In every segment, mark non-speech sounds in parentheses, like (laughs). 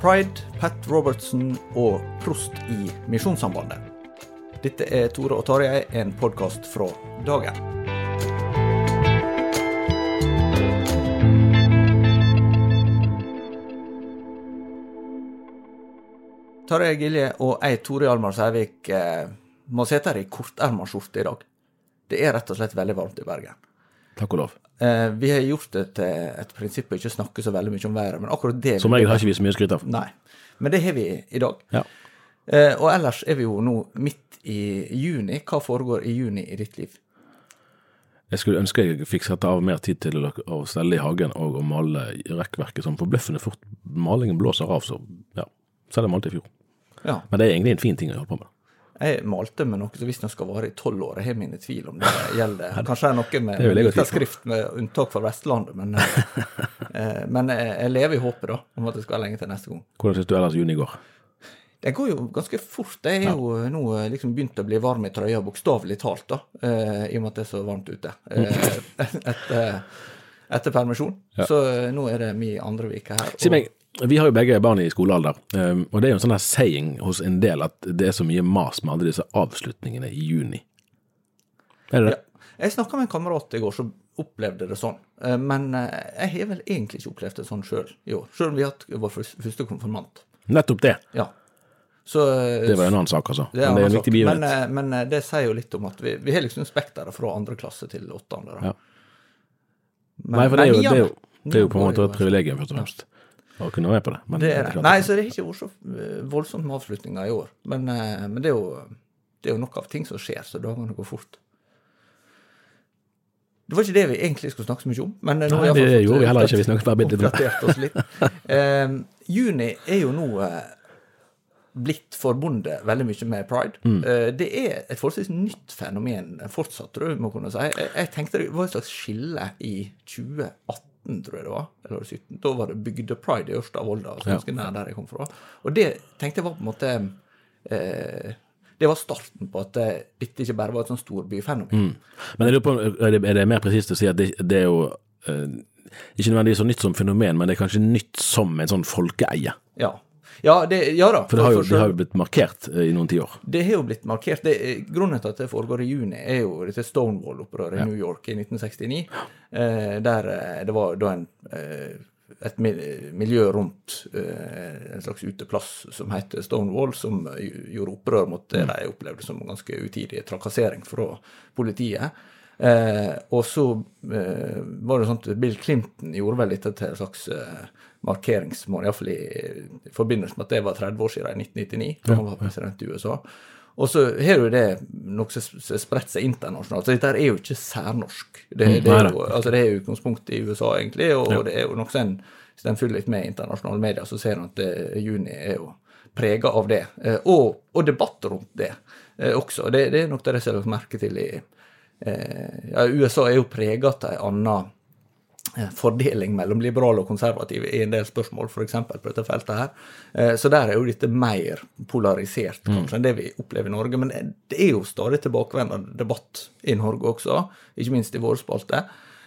Pride, Pat Robertson og prost i Misjonssambandet. Dette er Tore og Tarjei, en podkast fra dagen. Tarjei Gilje og jeg, Tore Hjalmar Sævik, eh, må sette her i korterma skjorte i dag. Det er rett og slett veldig varmt i Bergen. Takk og lov. Eh, vi har gjort det til et prinsipp å ikke snakke så veldig mye om været, men akkurat det Som regel har ikke vi så mye å skryte av. Nei. Men det har vi i dag. Ja. Eh, og ellers er vi jo nå midt i juni. Hva foregår i juni i ditt liv? Jeg skulle ønske jeg fikk sette av mer tid til å, stelle i hagen og å male rekkverket sånn forbløffende fort. Malingen blåser av, så ja. Selv om malte i fjor. Ja. Men det er egentlig en fin ting å holde på med. Jeg malte med noe som visstnok skal vare i tolv år. Jeg har mine tvil om det gjelder. (laughs) Kanskje det er noe med Det vil jeg gå liten tvil på. skrift, med unntak for Vestlandet. Men, eh, (laughs) men jeg, jeg lever i håpet da, om at det skal være lenge til neste gang. Hvordan syns du ellers juni går? Det går jo ganske fort. Jeg er jo nå liksom begynt å bli varm i trøya, bokstavelig talt, da, eh, i og med at det er så varmt ute. Eh, (laughs) etter, etter permisjon. Så eh, nå er det min andre uke her. Si meg, vi har jo begge barn i skolealder, um, og det er jo en sånn her saying hos en del at det er så mye mas med alle disse avslutningene i juni. Er det det? Ja. Jeg snakka med en kamerat i går som opplevde det sånn, Eh, men eh, jeg har vel egentlig ikke opplevd det sånn sjøl i år. Sjøl om vi har hatt vår første konfirmant. Nettopp det. Ja. Så eh, Det var en annen sak, altså. det Men det er en en viktig begivenhet. men, eh, men eh, det sier jo litt om at vi, vi har liksom spekteret fra andre klasse til åttende. Ja. Men- Nei, for det er, jo, det, er jo, det er jo på en måte et privilegium, først og fremst, å kunne være med på det. Det er det. Nei, så det har ikke vært så eh, voldsomt med avslutninger i år. Men, eh, men det, er jo, det er jo nok av ting som skjer, så dagene går fort. Det var ikke det vi egentlig skulle snakke så mye om. Men eh, nå har Nei, det fått, gjorde vi heller ikke. Vi snakket bare bitte oss litt. (laughs) Eh, juni er jo nå blitt forbundet veldig mye med pride. Mm. Det er et forholdsvis nytt fenomen fortsatt, tror jeg må kunne si. Jeg, jeg tenkte det var et slags skille i 2018, tror jeg det var. Eller 17, Da var det bygdepride i Ørsta-Volda, altså ganske nær der jeg kom fra. Og det tenkte jeg var på en måte eh, Det var starten på at eh, dette ikke bare var et sånn storbyfenomen. Men er det, på, det, er det mer presist å si at det, det er jo eh, ikke nødvendigvis så nytt som fenomen, men det er kanskje nytt som en sånn folkeeie? Ja. Ja, det, ja da. For det har jo, for- det har jo blitt markert eh, i noen tiår. Det har jo blitt markert. Det, grunnen til at det foregår i juni, er jo dette Stonewall-opprøret i New York i 1969. Eh, der eh, det var da en, eh, et miljø rundt eh, en slags uteplass som heter Stonewall, som eh, gjorde opprør mot det de opplevde som ganske utidig trakassering fra politiet. Eh, og så eh, var det sånn at Bill Clinton gjorde vel dette til en slags eh, markeringsmål, iallfall i, i forbindelse med at det var 30 år siden, i 1999, da han var president i USA. Og så har jo det noe som har spredt seg internasjonalt. Så dette er jo ikke særnorsk. Det, Mm, det, er jo, altså det er jo utgangspunktet i USA, egentlig, og det er jo nok sånn, en- Hvis en følger litt med i internasjonale medier, så ser en at det, juni er jo prega av det. Eh, og, og debatt rundt det eh, også. Det, det er nok det jeg har lagt merke til i eh, ja, USA er jo prega av en annen eh, fordeling mellom liberale og konservative i en del spørsmål, f.eks. på dette feltet her. Eh, Så der er jo dette mer polarisert kanskje enn det vi opplever i Norge. Men det er jo stadig tilbakevendende debatt i Norge også, ikke minst i vår spalter.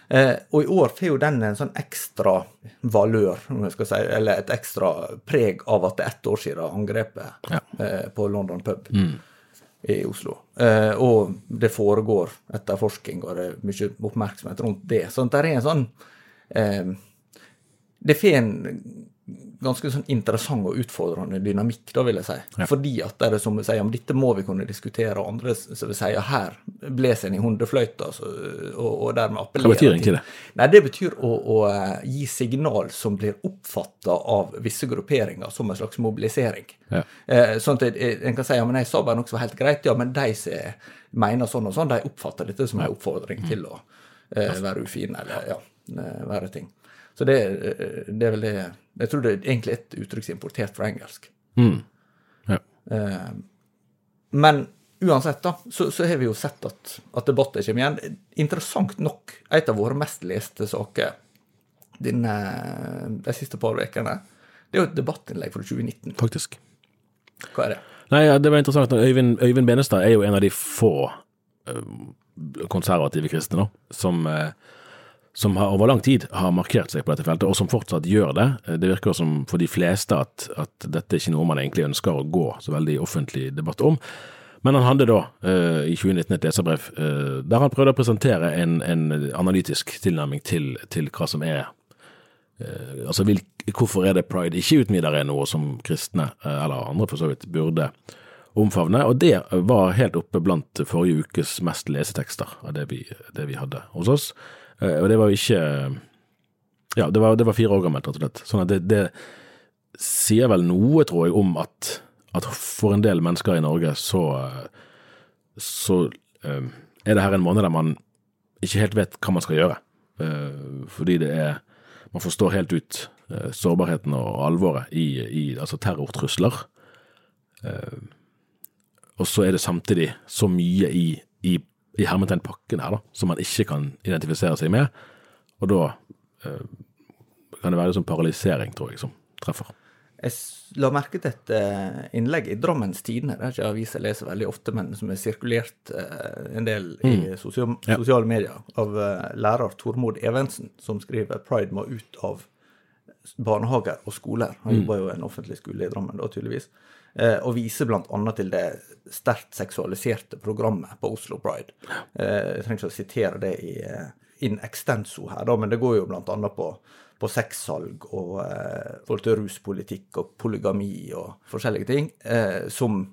Eh, Og i år får jo den en sånn ekstra valør, om jeg skal si, eller et ekstra preg av at det er ett år siden angrepet Ja. eh, på London pub i Oslo. Eh, og det foregår etterforsking, og det er mye oppmerksomhet rundt det. Så det er en sånn eh, Det får en ganske sånn interessant og utfordrende dynamikk, da vil jeg si. Fordi at det er som sier, om dette må vi kunne diskutere, og andre som vil si ja, her blåser en i hundefløyta, så, og, og dermed appellerer Hva betyr egentlig det? Nei, det betyr å, å eh, gi signal som blir oppfatta av visse grupperinger som en slags mobilisering. Ja. Eh, sånn at en kan si ja, men jeg sa bare noe som var helt greit, ja, men de som mener sånn og sånn, de oppfatter dette som en oppfordring til å eh, være ufin, eller ja, eh, være ting. Så det, eh, det er vel det Jeg tror det er egentlig et uttrykk som er importert fra engelsk. Mm. Ja. Eh, Men uansett, da, så, så har vi jo sett at, at debatter kommer igjen. Interessant nok, et av våre mest leste saker denne, de siste par ukene, det er jo et debattinnlegg fra 2019. Faktisk. Hva er det? Nei, det var interessant. Øyvind, Øyvind Benestad er jo en av de få konservative kristne da, som, som har, over lang tid har markert seg på dette feltet, og som fortsatt gjør det. Eh, Det virker som for de fleste at, at dette er ikke noe man egentlig ønsker å gå så veldig offentlig debatt om. Men han hadde da eh, i 2019 et leserbrev eh, der han prøvde å presentere en, en analytisk tilnærming til, til hva som er Altså hvorfor er det pride ikke uten videre er noe som kristne, eller andre for så vidt, burde omfavne, og det var helt oppe blant forrige ukes mest lesetekster av det vi, det vi hadde hos oss. Eh, Og det var ikke Ja, det var, det var fire år gammelt, rett og slett. Sånn at det, det sier vel noe, tror jeg, om at, at for en del mennesker i Norge så, så eh, er det her en måned der man ikke helt vet hva man skal gjøre. Eh, fordi det er Man forstår helt ut sårbarheten og alvoret i, i altså terrortrusler. Og så er det samtidig så mye i, i, i hermetegnpakken her da, som man ikke kan identifisere seg med. Og da eh, kan det være sånn paralysering, tror jeg, som treffer. Jeg la merke til et eh, innlegg i Drammens Tidende, det er ikke avis jeg leser veldig ofte, men som er sirkulert eh, en del i sosial, Ja. sosiale medier, av eh, lærer Tormod Evensen, som skriver 'Pride må ut av barnehager og skoler'. Han jobber jo i en offentlig skole i Drammen, da, tydeligvis. Eh, og viser annet til det sterkt seksualiserte programmet på Oslo Pride. Eh, jeg trenger ikke å sitere det i eh, in extenso her, da, men det går jo annet på, på sexsalg og eh, forhold til ruspolitikk og polygami og forskjellige ting, eh, som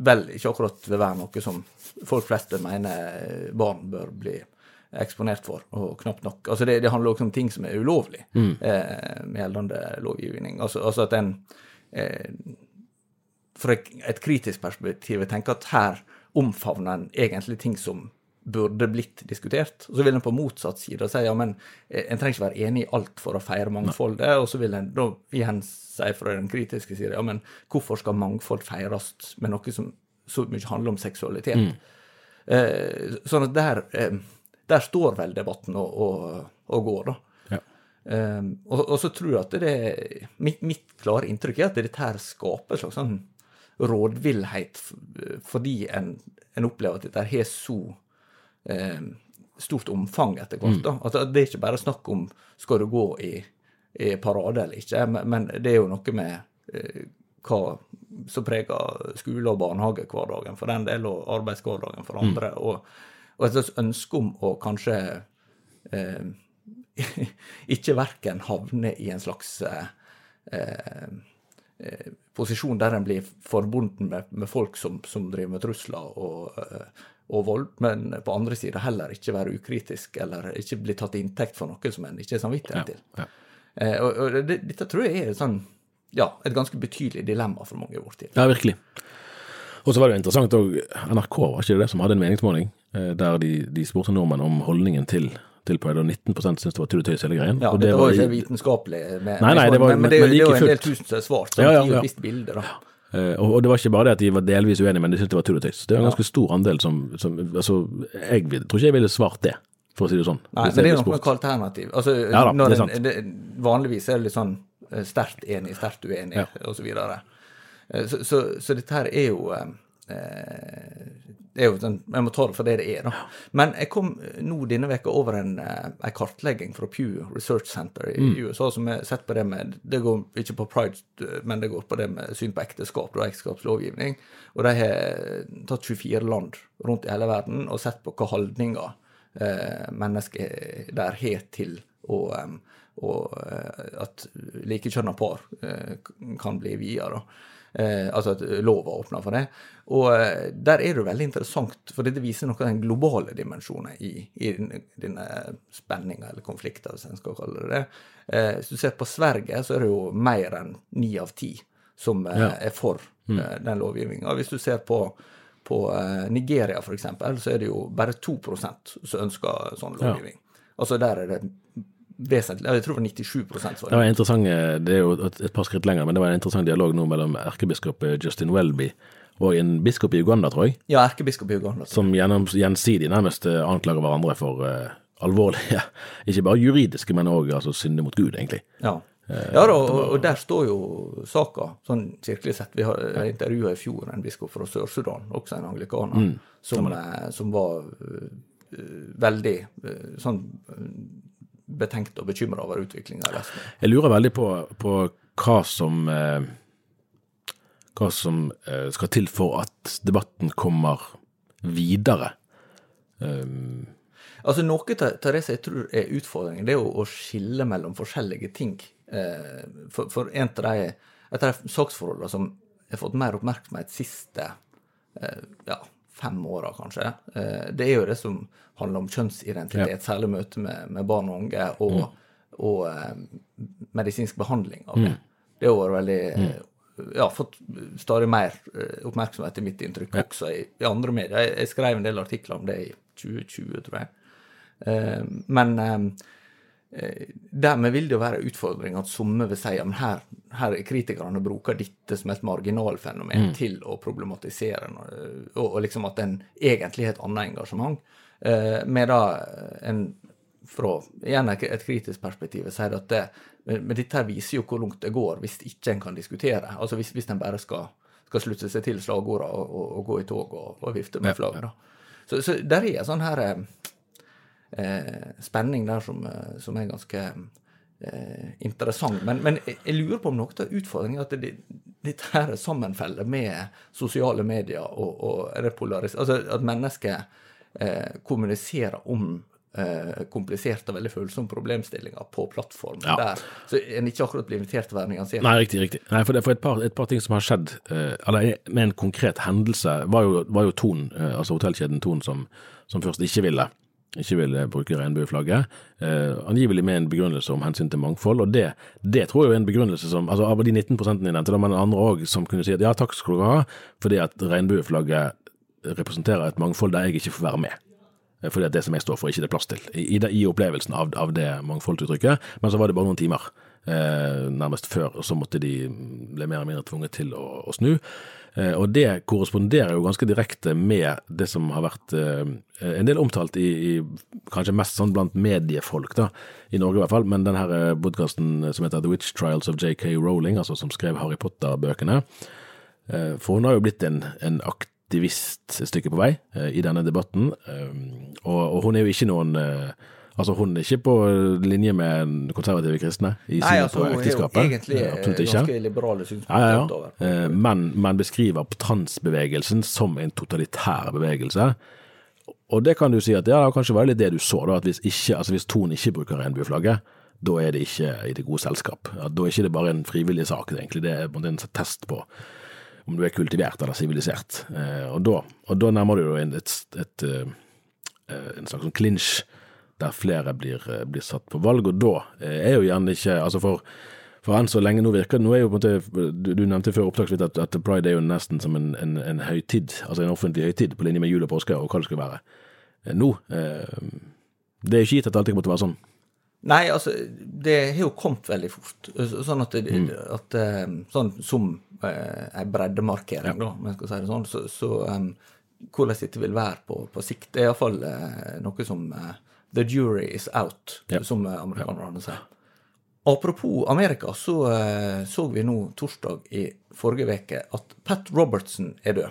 vel ikke akkurat vil være noe som folk fleste mener barn bør bli eksponert for, og knapt nok. Altså det, det handler også om ting som er ulovlig eh, med gjeldende lovgivning. Altså, altså at en eh, fra et, kritisk perspektiv tenker at her omfavner en egentlig ting som burde blitt diskutert. Og så vil en på motsatt side si ja, men eh, en trenger ikke være enig i alt for å feire mangfoldet. Og så vil en da igjen si fra den kritiske side ja, men hvorfor skal mangfold feires med noe som så mye handler om seksualitet? Eh, sånn at der, eh, der står vel debatten og, og, og går, da. Ja. Eh, og, og så tror jeg at det mitt, mitt klare inntrykk er at dette her skaper et slags sånn rådvillhet fordi en, en opplever at dette har så eh, stort omfang etter hvert. da. At det er ikke bare snakk om skal du gå i, i parade eller ikke, men, men det er jo noe med eh, hva som preger skole og barnehage hverdagen for den del, og arbeidshverdagen for andre. Og, og et slags ønske om å kanskje eh, (laughs) ikke verken havne i en slags eh, eh, posisjon der en blir forbundet med, med folk som, som driver med trusler og, eh, og vold, men på andre sida heller ikke være ukritisk eller ikke bli tatt inntekt for noe som en ikke har samvittighet til. ja. Eh, og, og det, dette tror jeg er sånn, ja, et ganske betydelig dilemma for mange i vår tid. Ja, virkelig. Og så var det jo interessant òg, NRK var ikke det som hadde en meningsmåling, eh, der de, de spurte nordmenn om holdningen til, til pride, og 19 syntes det var tull og tøys hele greien. Ja, og det var jo ikke vitenskapelig, med, Nei, nei, det var- men, men, men- det, men det er jo en del tusen som er svart, så Ja, ja, ja. et bilde. da. Uh, og, og det var ikke bare det at de var delvis uenige, men de syntes det var tull og tøys. Det er en ganske stor andel som, som altså, Jeg vil, tror ikke jeg ville svart det, for å si det sånn. Nei, men det er ble noe alternativ. Altså, Ja da, det er det, vanligvis er det litt sånn eh, sterkt enig, sterkt uenig, Ja. og så. Eh, Så, så, så dette her er jo eh, eh, det er jo sånn, Jeg må ta det for det det er, da. Men jeg kom eh, nå denne veka over en, eh, en kartlegging fra Pew Research Center i Mm. USA som har sett på det med Det går ikke på pride, eh, men det går på det med syn på ekteskap og ekteskapslovgivning. Og de har tatt 24 land rundt i hele verden og sett på hva holdninger eh, mennesker der har til å og eh, at likekjønna par eh, kan bli via. Eh, altså at lova åpner for det. Og eh, der er det jo veldig interessant, for dette viser noe av den globale dimensjonen i, i denne, spenninga, eller konflikten, hvis en skal kalle det det. Eh, hvis du ser på Sverige, så er det jo mer enn ni av ti som eh, Ja. er for eh, den lovgivninga. Hvis du ser på på eh, Nigeria f.eks., så er det jo bare 2% som ønsker sånn Ja. lovgivning. Altså der er det vesentlig Jeg tror det var 97 for Det var interessant, eh, det er jo et, par skritt lenger, men det var en interessant dialog nå mellom erkebiskop eh, Justin Welby og en biskop i Uganda, tror jeg, Ja, erkebiskop i Uganda. som gjennom, gjensidig nærmest eh, anklager hverandre for uh, alvorlige, (laughs) ikke bare juridiske, men òg altså, synde mot Gud, egentlig. Ja. Ja da, og, og der står jo saka, sånn kirkelig sett. Vi har intervjua i fjor en biskop fra Sør-Sudan, også en anglikaner, som, eh, som var uh, veldig uh, sånn betenkt og bekymra over utviklinga i Vesten. Jeg lurer veldig på, på hva som eh, hva som eh, skal til for at debatten kommer videre. Um, Altså Noe som jeg tror er utfordringen, det er jo å skille mellom forskjellige ting. Eh, For, for en av de, et av de saksforholdene som har fått mer oppmerksomhet siste ja, fem åra, kanskje, eh, det er jo det som handler om kjønnsidentitet, særlig møte med, med barn og unge, og, og og medisinsk behandling av det. Det har vært veldig eh, ja, fått stadig mer eh, oppmerksomhet i mitt inntrykk, også i, i andre medier. Jeg, jeg skrev en del artikler om det i 2020, tror jeg. Eh, men eh, eh, dermed vil det jo være en utfordring at somme vil si at her, her er kritikerne bruker dette som et marginalfenomen til å problematisere, og, og liksom at en egentlig har et annet engasjement. Eh, med da en fra igjen et kritisk perspektiv sier at det, men dette viser jo hvor langt det går hvis ikke en kan diskutere. Altså hvis, hvis en bare skal, skal slutte seg til slagordene og, og, og gå i tog og, og vifte med flagget. Så, så der er sånn her eh, spenning der som, eh, som er ganske eh, interessant. Men, men jeg, lurer på om noe av utfordringen er at det, dette her sammenfeller med sosiale medier og, og det polaris... Altså at mennesker eh, kommuniserer om eh, kompliserte og veldig følsomme problemstillinger på plattformen Ja. der. Så en ikke akkurat blir invitert til å være nyansert. Nei, riktig, riktig. Nei, for, det, for et, par, et par ting som har skjedd, eh, eller med en konkret hendelse, var jo, var jo Ton, eh, altså hotellkjeden Ton, som, som først ikke ville, ikke ville bruke regnbueflagget, eh, angivelig med en begrunnelse om hensyn til mangfold, og det, det tror jeg er en begrunnelse som, altså av de 19% jeg nevnte, da, men andre òg som kunne si at ja, takk skal du ha, fordi at regnbueflagget representerer et mangfold der jeg ikke får være med. Eh, Fordi at det som jeg står for, ikke det er plass til, i, i, i opplevelsen av, av det mangfoldsuttrykket. Men så var det bare noen timer, eh, nærmest før, og så måtte de bli mer eller mindre tvunget til å, å snu. Eh, og det korresponderer jo ganske direkte med det som har vært eh, en del omtalt i, i kanskje mest sånn blant mediefolk, da, i Norge i hvert fall, men den her eh, podkasten som heter The Witch Trials of JK Rowling, altså som skrev Harry Potter-bøkene. For hun har jo blitt en, en aktivist et stykke på vei i denne debatten, og, og hun er jo ikke noen Altså, hun er ikke på linje med konservative kristne i synet altså, på hun er jo egentlig Eh, ganske liberale synspunkter ja, ja. Eh, Men, men beskriver transbevegelsen som en totalitær bevegelse. Og det kan du si at ja, det kanskje var litt det du så, da, at hvis, ikke, altså hvis Thon ikke bruker regnbueflagget, da er det ikke i det gode selskap. Da er det ikke bare en frivillig sak, egentlig. det er en test på om du er kultivert eller sivilisert. Eh, og, og da nærmer du deg en, et, et, en slags sånn clinch der flere blir, eh, blir satt på valg, og da eh, er jo gjerne ikke Altså for, for enn så lenge nå virker Nå er jo på en måte Du, nevnte før opptaksvidt at, at pride er jo nesten som en, en, en høytid, altså en offentlig høytid, på linje med jul og påske og hva det skal være. Eh, Nå eh, Det er ikke gitt at det alltid måtte være sånn. Nei, altså, det har jo kommet veldig fort. Sånn at, mm. at Sånn som eh, ei breddemarkering, da, om jeg skal si det sånn, så, så um, hvordan dette vil være på, på sikt, det er iallfall eh, noe som eh, The jury is out, Ja. som amerikanerne sier. Apropos Amerika, så eh, så vi nå torsdag i forrige uke at Pat Robertson er død.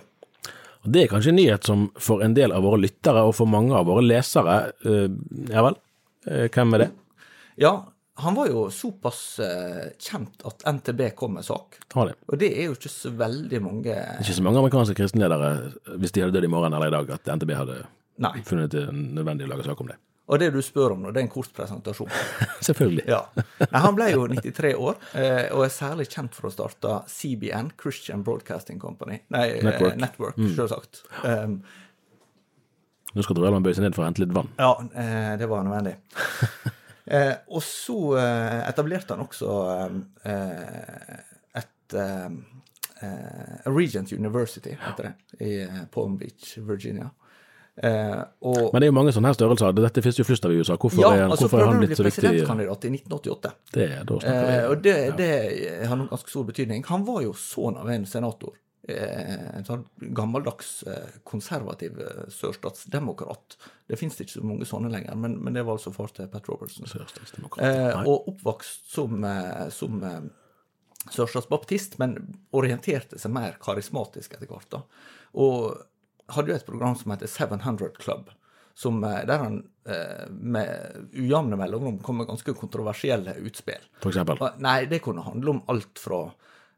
Det er kanskje en nyhet som for en del av våre lyttere og for mange av våre lesere eh, Ja vel, Eh, hvem er det? Ja, han var jo såpass kjent at NTB kom med sak. Det. Og det er jo ikke så veldig mange Ikke så mange amerikanske kristenledere, hvis de hadde dødd i morgen eller i dag, at NTB hadde Nei. funnet det nødvendig å lage sak om det. Og det du spør om nå, det er en kort presentasjon. (laughs) Selvfølgelig. Ja. Nei, han ble jo 93 år, eh, og er særlig kjent for å starte CBN, Christian Broadcasting Company. Nei, eh, Network. mm. selvsagt. Um, Nå skal Drøland bøye seg ned for å hente litt vann. ja, eh, det var nødvendig. (laughs) eh, og så eh, etablerte han også eh, et eh, eh, Regent University, heter det, i eh, Palm Beach, Virginia. Eh, og Men det er jo mange sånne her størrelser. Dette finnes jo flust av i USA. Hvorfor, ja, er, han- altså hvorfor er Ja, han blitt bli så viktig? presidentkandidat i 1988. Det. Eh, og det, det har noen ganske stor betydning. Han var jo sønn av en senator. Eh, en sånn gammeldags eh, konservativ eh, sørstatsdemokrat. Det fins ikke så mange sånne lenger, men, men det var altså far til Pat Robertson. Eh, og oppvokst som, som sørstatsbaptist, men orienterte seg mer karismatisk etter hvert. da. Og hadde jo et program som heter 700 Club, som, eh, der han eh, med ujevne mellomrom kom med ganske kontroversielle utspill. For eksempel. Nei, det kunne handle om alt fra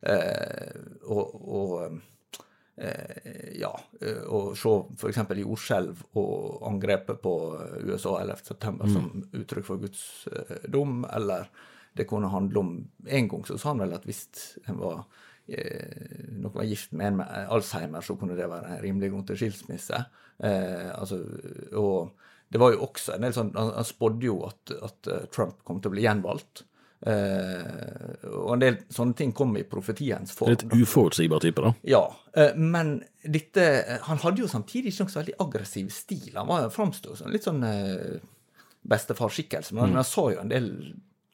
eh, å, å eh, ja, eh, å se f.eks. jordskjelv og angrepet på USA 11.9. som uttrykk for Guds dom, eller det kunne handle om En gang så sa han vel at hvis en var noen var gift med en med Alzheimer, så kunne det være en rimelig grunn til skilsmisse. Eh, altså, og det var jo også en del sånn Han, han spådde jo at, at eh, Trump kom til å bli gjenvalgt. Eh, og en del sånne ting kom i profetiens form. Litt uforutsigbar type, da. Ja, eh, men dette Han hadde jo samtidig ikke noe så veldig aggressiv stil. Han framsto som litt sånn eh, bestefarskikkelse, men han sa jo en del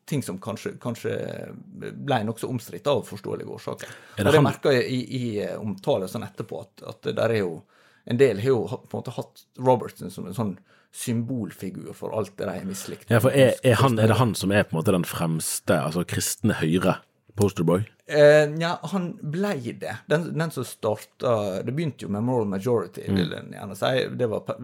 ting som kanskje, kanskje ble nokså omstridt av forståelige årsaker. Er det Og det han- merka jeg i, i eh, omtale sånn etterpå, at, at der er jo En del har jo på en måte hatt Robertson som en sånn symbolfigur for alt det de har mislikt. Ja, for er, er, han, er det han som er på en måte den fremste, altså kristne høyre posterboy? Eh, ja, han blei det. Den, den som starta Det begynte jo med Moral Majority, vil en gjerne si. Det var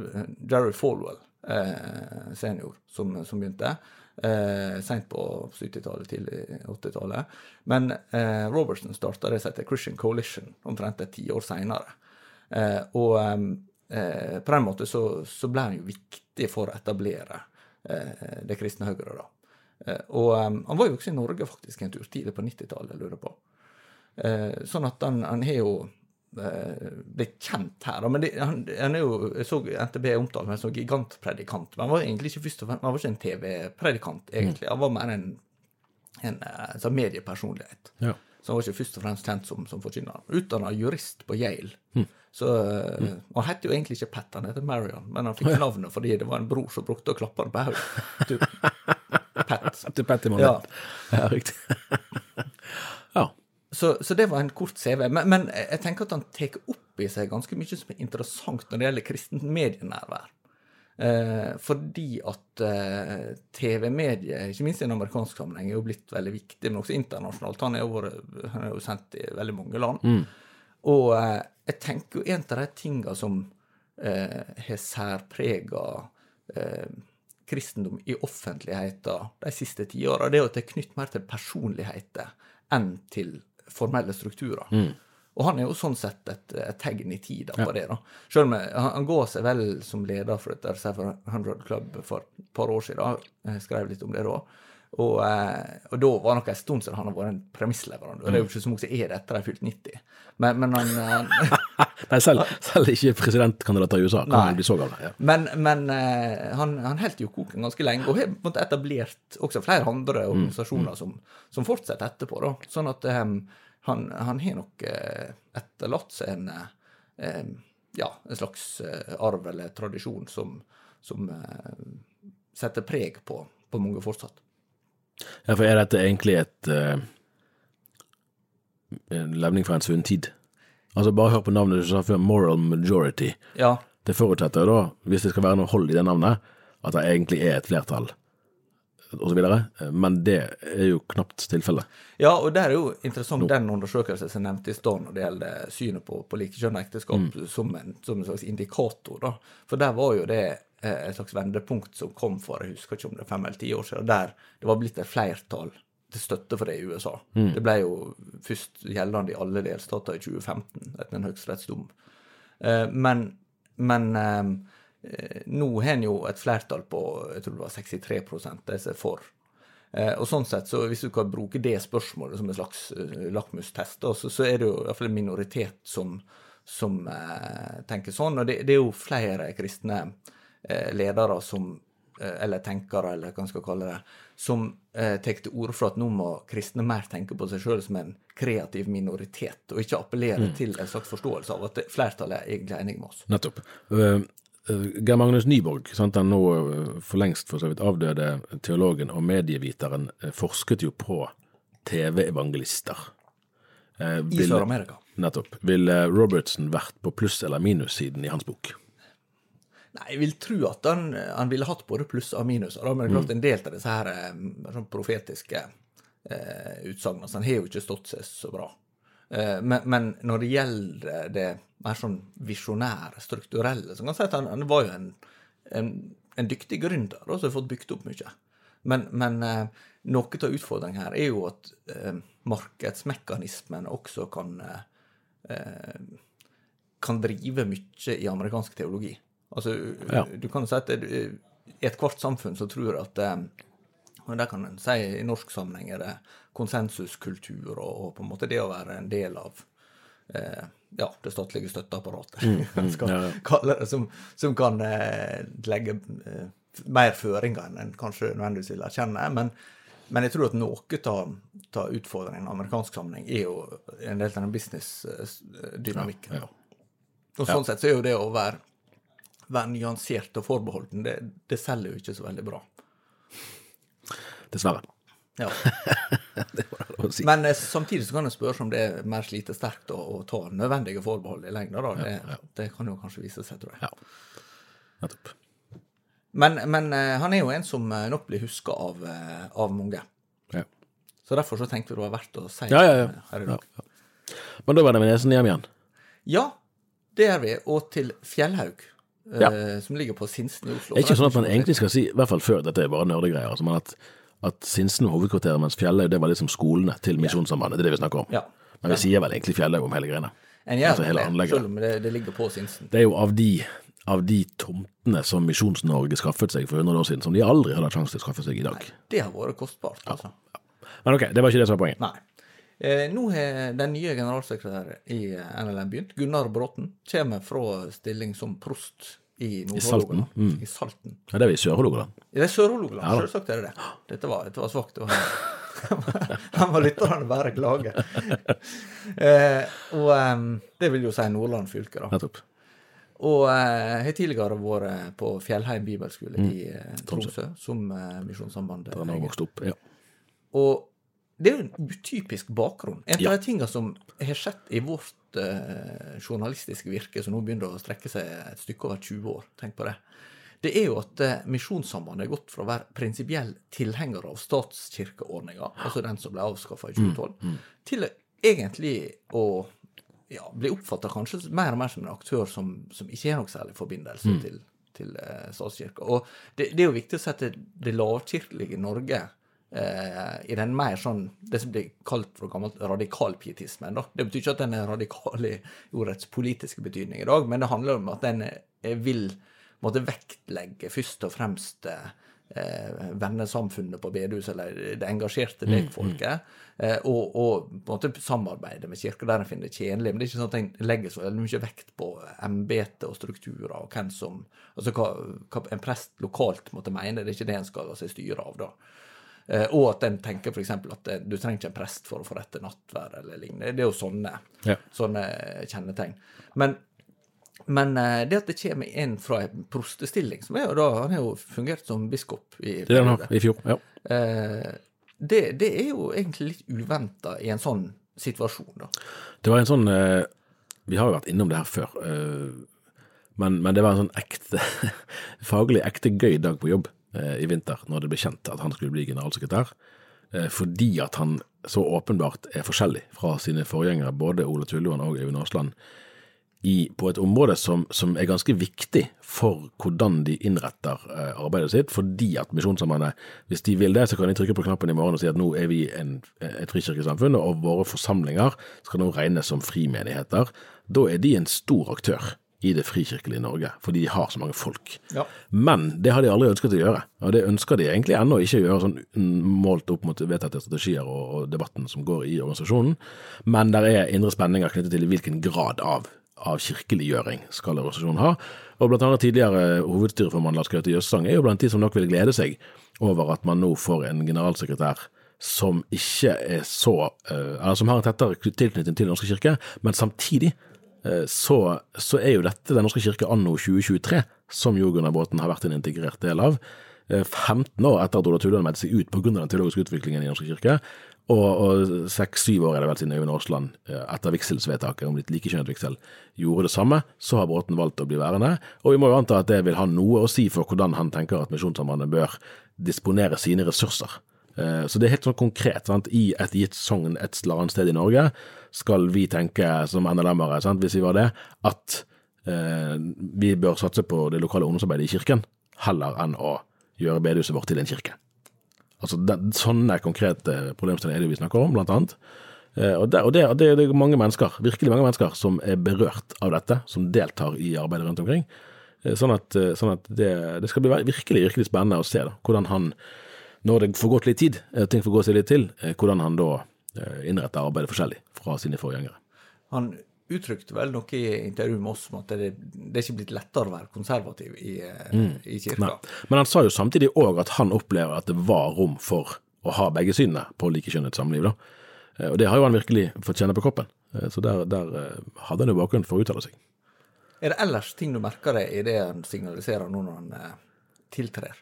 Jerry Falwell eh, senior som, som begynte. Eh, Seint på 70-tallet, tidlig 80-tallet. Men eh, Robertson starta det som heter Christian Coalition, omtrent et tiår seinere. Eh, og eh, på den måten så, så ble han jo viktig for å etablere eh, det kristne Høyre, da. Eh, og eh, han var jo også i Norge faktisk en tur tidlig på 90-tallet, lurer jeg på. Eh, sånn at han, han har jo eh, blitt kjent her. Men det, han, han er jo, jeg så NTB omtalt som en sånn gigantpredikant. Men han var egentlig ikke først og fremst, han var ikke en TV-predikant, egentlig. Han var mer en, en en sånn mediepersonlighet. Ja. Så han var ikke først og fremst kjent som, som forkynner. Utdanna jurist på Yale. Så, mm. Han het jo egentlig ikke Pat, han heter Marion, men han fikk navnet fordi det var en bror som brukte å klappe han på hodet. (laughs) Pat. Til Patty Ja. Monet. Ja, riktig. (laughs) Så, så det var en kort CV. Men, men jeg tenker at han tar opp i seg ganske mye som er interessant når det gjelder kristent medienærvær. Eh, fordi at eh, TV-mediet, ikke minst i en amerikansk sammenheng, er jo blitt veldig viktig, men også internasjonalt. Han er jo, han er jo sendt i veldig mange land. Og eh, jeg tenker jo en av de tinga som eh, har særprega eh, kristendom i offentligheten de siste tiåra, det er jo at det er knytt mer til personligheter enn til formelle strukturer. Og han er jo sånn sett et, et tegn i tida på det. da. Selv om jeg- han, han går seg vel som leder for dette 700 Club for et par år siden. Jeg skrev litt om det da. Og, eh, og da var det nok en stund siden han har vært en premissleverandør. Det er jo ikke så mange som er det etter de har fylt 90. Men, men han, han (laughs) Nei, selv, selv ikke presidentkandidater i USA kan Nei. bli så gamle. Ja. Men, men eh, han, han holdt jo koken ganske lenge, og har etablert også flere andre organisasjoner som, som fortsetter etterpå. da. Sånn at um, han, han har nok eh, etterlatt seg en, eh, ja, en slags eh, arv eller tradisjon som, som eh, setter preg på, på mange fortsatt. Ja, for er dette egentlig et uh, en levning fra en sunn tid? Altså, bare hør på navnet du sa før, Moral Majority. Ja, Det forutsetter jo da, hvis det skal være noe hold i det navnet, at det egentlig er et flertall, videre. Men det er jo knapt tilfellet. Ja, og det er jo interessant den undersøkelsen som nevnte i stad når det gjelder synet på, på likekjønnet ekteskap som, en, som en slags indikator. da. For der var jo det et slags vendepunkt som kom for jeg husker ikke om det er fem eller ti år siden, der det var blitt et flertall til støtte for det i USA. Det ble jo først gjeldende i alle delstater i 2015 etter en høyesterettsdom. Eh, men men eh, eh, nå har en jo et flertall på jeg tror det var 63 de som er for. Eh, og sånn sett, så Hvis du kan bruke det spørsmålet som en slags eh, lakmustest, så, så er det jo i hvert fall en minoritet som, som eh, tenker sånn. Og det, det er jo flere kristne eh, ledere som eh, eller tenkere, eller hva man skal kalle det, som eh, tar til orde for at nå må kristne mer tenke på seg sjøl som en kreativ minoritet, og ikke appellere til en slags forståelse av at flertallet er egentlig enig med oss. Nettopp. Uh, Geir Magnus Nyborg, sant, den nå eh, for lengst for så vidt avdøde teologen og medieviteren, eh, forsket jo på TV-evangelister. Uh, I Sør-Amerika. Nettopp. Ville Robertson vært på pluss- eller minussiden i hans bok? Nei, jeg vil tro at han, han ville hatt både pluss og minuser, men det er klart en del av disse her eh, sånn profetiske eh, utsagnene, så han har jo ikke stått seg så bra. Eh, men, men når det gjelder det mer sånn visjonære, strukturelle, så kan man si at han, han var jo en, en, en dyktig gründer, som har fått bygd opp mye. Men, men eh, noe av utfordringen her er jo at eh, markedsmekanismen også kan eh, eh, kan drive mye i amerikansk teologi. Altså, Ja. du kan si at i ethvert samfunn så tror at eh, og det kan en si i norsk sammenheng er det konsensuskultur og, og på en måte det å være en del av eh, ja, det statlige støtteapparatet, mm, (laughs) skal ja, ja. det, som, som kan eh, legge eh, mer føringer enn en kanskje nødvendigvis vil erkjenne. Men, men jeg tror at noe av utfordringen i amerikansk sammenheng er jo en del av den business-dynamikken. Ja, Og sånn sett så er jo det å være, være nyansert og forbeholden, det, det selger jo ikke så veldig bra. Dessverre. Ja. (laughs) Det var det å si. Men eh, samtidig så kan en spørre om det er mer slitesterkt å, å ta nødvendige forbehold i lengda. Da. Det, det kan jo kanskje vise seg, tror jeg. Ja. Nettopp. Men, men eh, han er jo en som eh, nok blir huska av, eh, av mange. Ja. Så derfor så tenkte vi det var verdt å si Ja, ja, ja. her i ja. dag. Men da var det med nesen hjem igjen. Ja, det er vi. Og til Fjellhaug, eh, som ligger på Sinsen i Oslo. Det er ikke sånn at man egentlig skal si, i hvert fall før, dette er bare nerdegreier, altså, men at, at Sinsen var hovedkvarteret, mens Fjellhaug det var liksom skolene til Misjonssambandet. Det er det vi snakker om. Ja. Men vi sier vel egentlig Fjellhaug om hele greiene. En gjør Altså det, selv om det, det ligger på Sinsen. Det er jo av de, av de tomtene som Misjons-Norge skaffet seg for 100 år siden, som de aldri hadde hatt sjanse til å skaffe seg i dag. Det har vært kostbart, altså. Men ok, det var ikke det som var poenget. Nei. Eh, nå har den nye generalsekretæren i eh, NLM begynt. Gunnar Bråten kommer fra stilling som prost i Nord-Hålogaland. I, mm. I Salten. Ja, det er vi i Sør-Hålogaland. Det er Sør-Hålogaland, Ja selvsagt er det det. Dette var, dette var svakt. Han (laughs) var lytterne bare klage. (laughs) Eh, og um, det vil jo si Nordland fylke, da. Nettopp. Og eh, har tidligere vært på Fjellheim bibelskole i eh. Tromsø, som eh, Misjonssambandet Der han har vokst opp. Ja. Og det er jo en utypisk bakgrunn. En av Ja. de tingene som har skjedd i vårt eh, journalistiske virke, som nå begynner å strekke seg et stykke over 20 år, tenk på det, det er jo at eh, Misjonssambandet har gått fra å være prinsipiell tilhenger av statskirkeordninga, altså den som ble avskaffa i 2012, til egentlig å ja, bli oppfatta kanskje mer og mer som en aktør som, som ikke har noe særlig forbindelse til, til eh, statskirka. Og det, det er jo viktig å sette det lavkirkelige Norge i den mer sånn Det som blir kalt for gammelt radikalpietismen. da. Det betyr ikke at den er radikal i ordets politiske betydning i dag, men det handler om at den eh, vil måtte vektlegge først og fremst eh, vennesamfunnet på bedehuset, eller det engasjerte lekfolket, eh, og, og på en måte samarbeide med kirka der en finner det tjenlig. Men det er ikke sånn at en legger så veldig mye vekt på embete og strukturer og hvem som Altså hva, hva en prest lokalt måtte mene, det er ikke det en skal la seg styre av, da. Eh, og at en tenker f.eks. at eh, du trenger ikke en prest for å få forrette nattverd eller lignende. Det er jo sånne, Ja. sånne kjennetegn. Men Men eh, det at det kommer en fra en prostestilling, som er jo da Han har jo fungert som biskop i Det er den i fjor. Ja. Det, det er jo egentlig litt uventa i en sånn situasjon, da. Det var en sånn Vi har jo vært innom det her før, men, men det var en sånn ekte (laughs) faglig ekte gøy dag på jobb i vinter, når det ble kjent at han skulle bli generalsekretær. Eh, fordi at han så åpenbart er forskjellig fra sine forgjengere, både Ola Tulloen og Øyvind Aasland, på et område som, som, er ganske viktig for hvordan de innretter eh, arbeidet sitt. Fordi at Misjonssambandet, hvis de vil det, så kan de trykke på knappen i morgen og si at nå er vi en, et frikirkesamfunn, og våre forsamlinger skal nå regnes som frimenigheter. Da er de en stor aktør i det frikirkelige Norge, fordi de har så mange folk. Ja. Men det har de aldri ønsket å gjøre, og det ønsker de egentlig ennå ikke å gjøre, sånn målt opp mot vedtatte strategier og, og debatten som går i organisasjonen. Men der er indre spenninger knyttet til hvilken grad av av kirkeliggjøring skal organisasjonen ha. Og blant annet tidligere hovedstyreformann Lars Gaute Jøssang er jo blant de som nok vil glede seg over at man nå får en generalsekretær som ikke er så eh, Eller som har en tettere tilknytning til Den norske kirke, men samtidig så, så er jo dette Den norske kirke anno 2023, som jo Gunnar Båten har vært en integrert del av. 15 eh, år etter at Ola Tulland meldte seg ut pga. den teologiske utviklingen i Den norske kirke, og seks-syv år er det vel siden Øyvind Aasland, eh, etter vigselsvedtaket om litt likekjønnet vigsel, gjorde det samme. Så har Bråten valgt å bli værende, og vi må jo anta at det vil ha noe å si for hvordan han tenker at Misjonssambandet bør disponere sine ressurser. Eh, så det er helt sånn konkret. Sant? I et gitt sogn et eller annet sted i Norge skal vi tenke som NLM-ere, hvis vi var det, at eh, vi bør satse på det lokale ungdomsarbeidet i kirken, heller enn å gjøre bedehuset vårt til en kirke. Altså, det, Sånne konkrete problemstillinger er det vi snakker om, blant annet. Eh, og, det, og, det, det, er mange mennesker, virkelig mange mennesker, som er berørt av dette, som deltar i arbeidet rundt omkring. Eh, sånn at, eh, sånn at det, skal bli virkelig, virkelig spennende å se da, hvordan han, når det får gått litt tid, ting får gå seg litt til, hvordan han da innretter arbeidet forskjellig fra sine forgjengere. Han uttrykte vel noe i intervjuet med oss om at det, det er ikke blitt lettere å være konservativ i, eh, mm. i kirka. Nei. Men han sa jo samtidig òg at han opplever at det var rom for å ha begge synene på likekjønnet samliv. da. Eh, og det har jo han virkelig fått kjenne på kroppen. Eh, så der, der hadde han jo bakgrunn for å uttale seg. Er det ellers ting du merker deg i det han signaliserer nå når han tiltrer?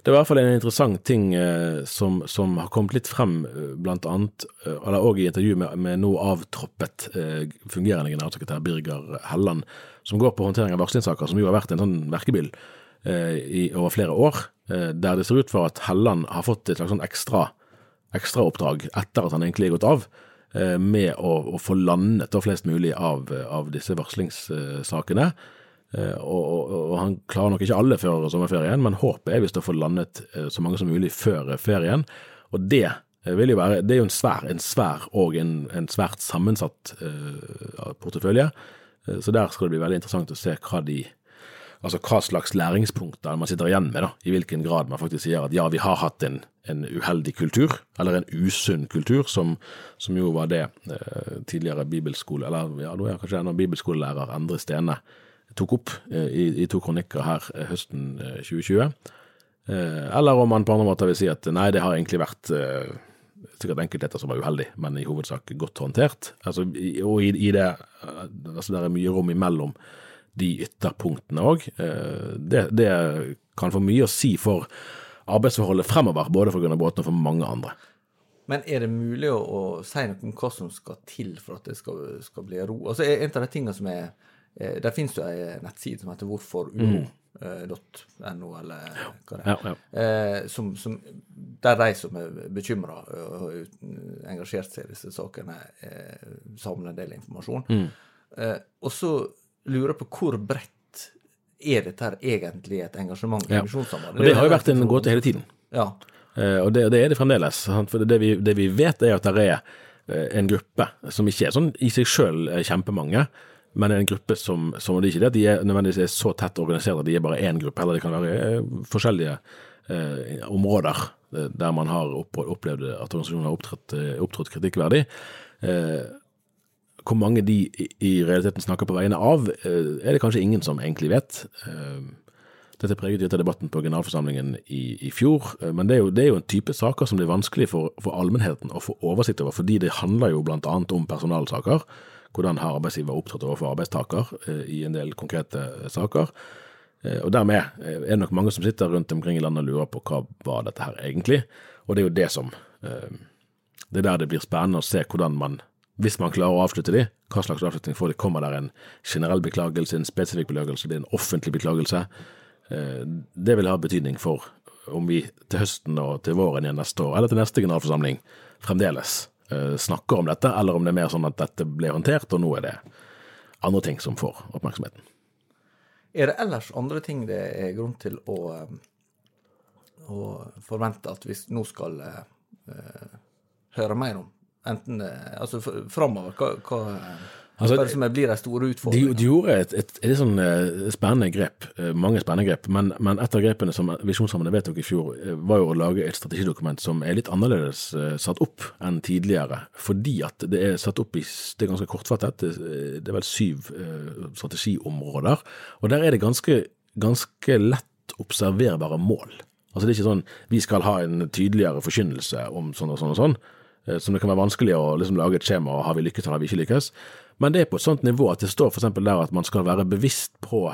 Det var i hvert fall en interessant ting eh, som, som, har kommet litt frem, eh, blant annet, eh, eller òg i intervju med, med nå avtroppet eh, fungerende generalsekretær Birger Helland, som går på håndtering av varslingssaker, som jo har vært en sånn verkebyll eh, i, over flere år, eh, der det ser ut for at Helland har fått et slags sånn ekstra ekstraoppdrag etter at han egentlig er gått av, med å, å få landet flest mulig av, av disse varslingssakene. Eh, og, og, og, han klarer nok ikke alle før sommerferien, men håpet er visst å få landet eh, så mange som mulig før ferien. Og det eh, vil jo være Det er jo en svær, en svær og en, en svært sammensatt uh, portefølje. Så der skal det bli veldig interessant å se hva de Altså hva slags læringspunkter man sitter igjen med, da, i hvilken grad man faktisk sier at ja, vi har hatt en, en uheldig kultur, eller en usunn kultur, som, som jo var det eh, tidligere bibelskole, eller ja, nå er kanskje ennå bibelskolelærer Endre Stene tok opp eh, i, i to kronikker her eh, høsten 2020. Eh, eller om man på andre måter vil si at nei, det har egentlig vært sikkert enkeltheter som var uheldig, men i hovedsak godt håndtert. Altså, og i, i det altså der er mye rom imellom de ytterpunktene òg. Det, det, kan få mye å si for arbeidsforholdet fremover, både for Gunnar Båten og for mange andre. Men er det mulig å, å si noe om hva som skal til for at det skal, skal bli ro? Altså, En av de tingene som er der finnes det ei nettside som heter hvorforuro.no, eller hva det er. Ja, ja. Eh, som, som, der de som er bekymra og engasjert seg i disse sakene, eh, samler en del informasjon. Mm. Eh, og så lurer jeg på hvor bredt er dette her egentlig et engasjement i ja. misjonssambandet? Det har jo vært en gåte hele tiden. Ja. Eh, og det, det, er det fremdeles. For det vi, det vi vet, er at det er eh, en gruppe som ikke er sånn i seg sjøl kjempemange, men en gruppe som, som det er ikke det de er nødvendigvis er så tett organisert at de er bare én gruppe, eller det kan være eh, forskjellige eh, områder eh, der man har opplevd at organisasjonen har opptrådt, eh, opptrådt kritikkverdig. Eh, hvor mange de i realiteten snakker på vegne av, er det kanskje ingen som egentlig vet. Dette preget litt av debatten på generalforsamlingen i, i fjor, men det er, jo, det er, jo, en type saker som det er vanskelig for, for allmennheten å få oversikt over, fordi det handler jo annet om personalsaker hvordan har arbeidsgiver opptrådt overfor arbeidstaker eh, i en del konkrete saker. Eh, og dermed er det nok mange som sitter rundt omkring i landet og lurer på hva var dette her egentlig. Og det er jo det som Det er der det blir spennende å se hvordan man, hvis man klarer å avslutte de, hva slags avslutning får de. Kommer der en generell beklagelse, en spesifikk beklagelse, det er en offentlig beklagelse? Det vil ha betydning for om vi til høsten og til våren igjen neste år, eller til neste generalforsamling, fremdeles snakker om dette, eller om det er mer sånn at dette ble håndtert, og nå er det andre ting som får oppmerksomheten. Er det ellers andre ting det er grunn til å, å forvente at vi nå skal uh, høre mer om? Enten altså framover, hva, hva Altså, det som blir de store utfordringene? De, de gjorde et, et, et, sånn spennende grep, mange spennende grep, men, men et av grepene som Visjonssamfunnet vedtok i fjor, var jo å lage et strategidokument som er litt annerledes satt opp enn tidligere, fordi at det er satt opp i Det er ganske kortfattet, det, er vel syv strategiområder, og der er det ganske, ganske lett observerbare mål. Altså Det er ikke sånn vi skal ha en tydeligere forkynnelse om sånn og sånn og sånn, som det kan være vanskelig å liksom lage et skjema og har vi lykkes eller har vi ikke lykkes. Men det er på et sånt nivå at det står f.eks. der at man skal være bevisst på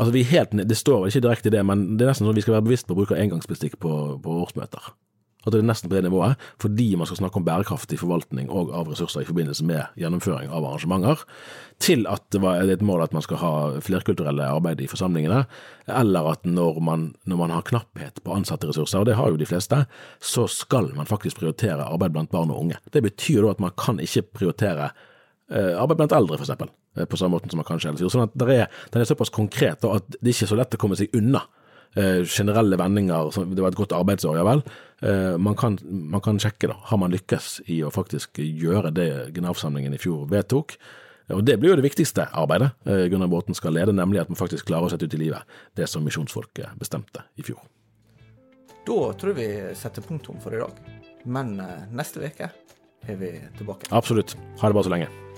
Altså vi helt, Det står ikke direkte i det, men det er nesten sånn at vi skal være bevisst på å bruke engangsbestikk på, på årsmøter. At det er nesten på det nivået, fordi man skal snakke om bærekraftig forvaltning og av ressurser i forbindelse med gjennomføring av arrangementer, til at det er et mål at man skal ha flerkulturelle arbeid i forsamlingene, eller at når man, når man har knapphet på ansatte ressurser, og det har jo de fleste, så skal man faktisk prioritere arbeid blant barn og unge. Det betyr da at man kan ikke prioritere arbeid blant eldre, f.eks. Eh, på samme måte som man kanskje ellers gjør. Sånn at er, den er såpass konkret at det ikke er så lett å komme seg unna. Uh, generelle vendinger, det var et godt arbeidsår, ja vel. Man, kan, man, kan, sjekke, da. Har man lykkes i å faktisk gjøre det generalforsamlingen i fjor vedtok? Og Det blir jo det viktigste arbeidet Gunnar Båten skal lede, nemlig at man faktisk klarer å sette ut i livet det som misjonsfolket bestemte i fjor. Da tror vi setter punktum for i dag. Men neste uke er vi tilbake. Absolutt. Ha det bare så lenge.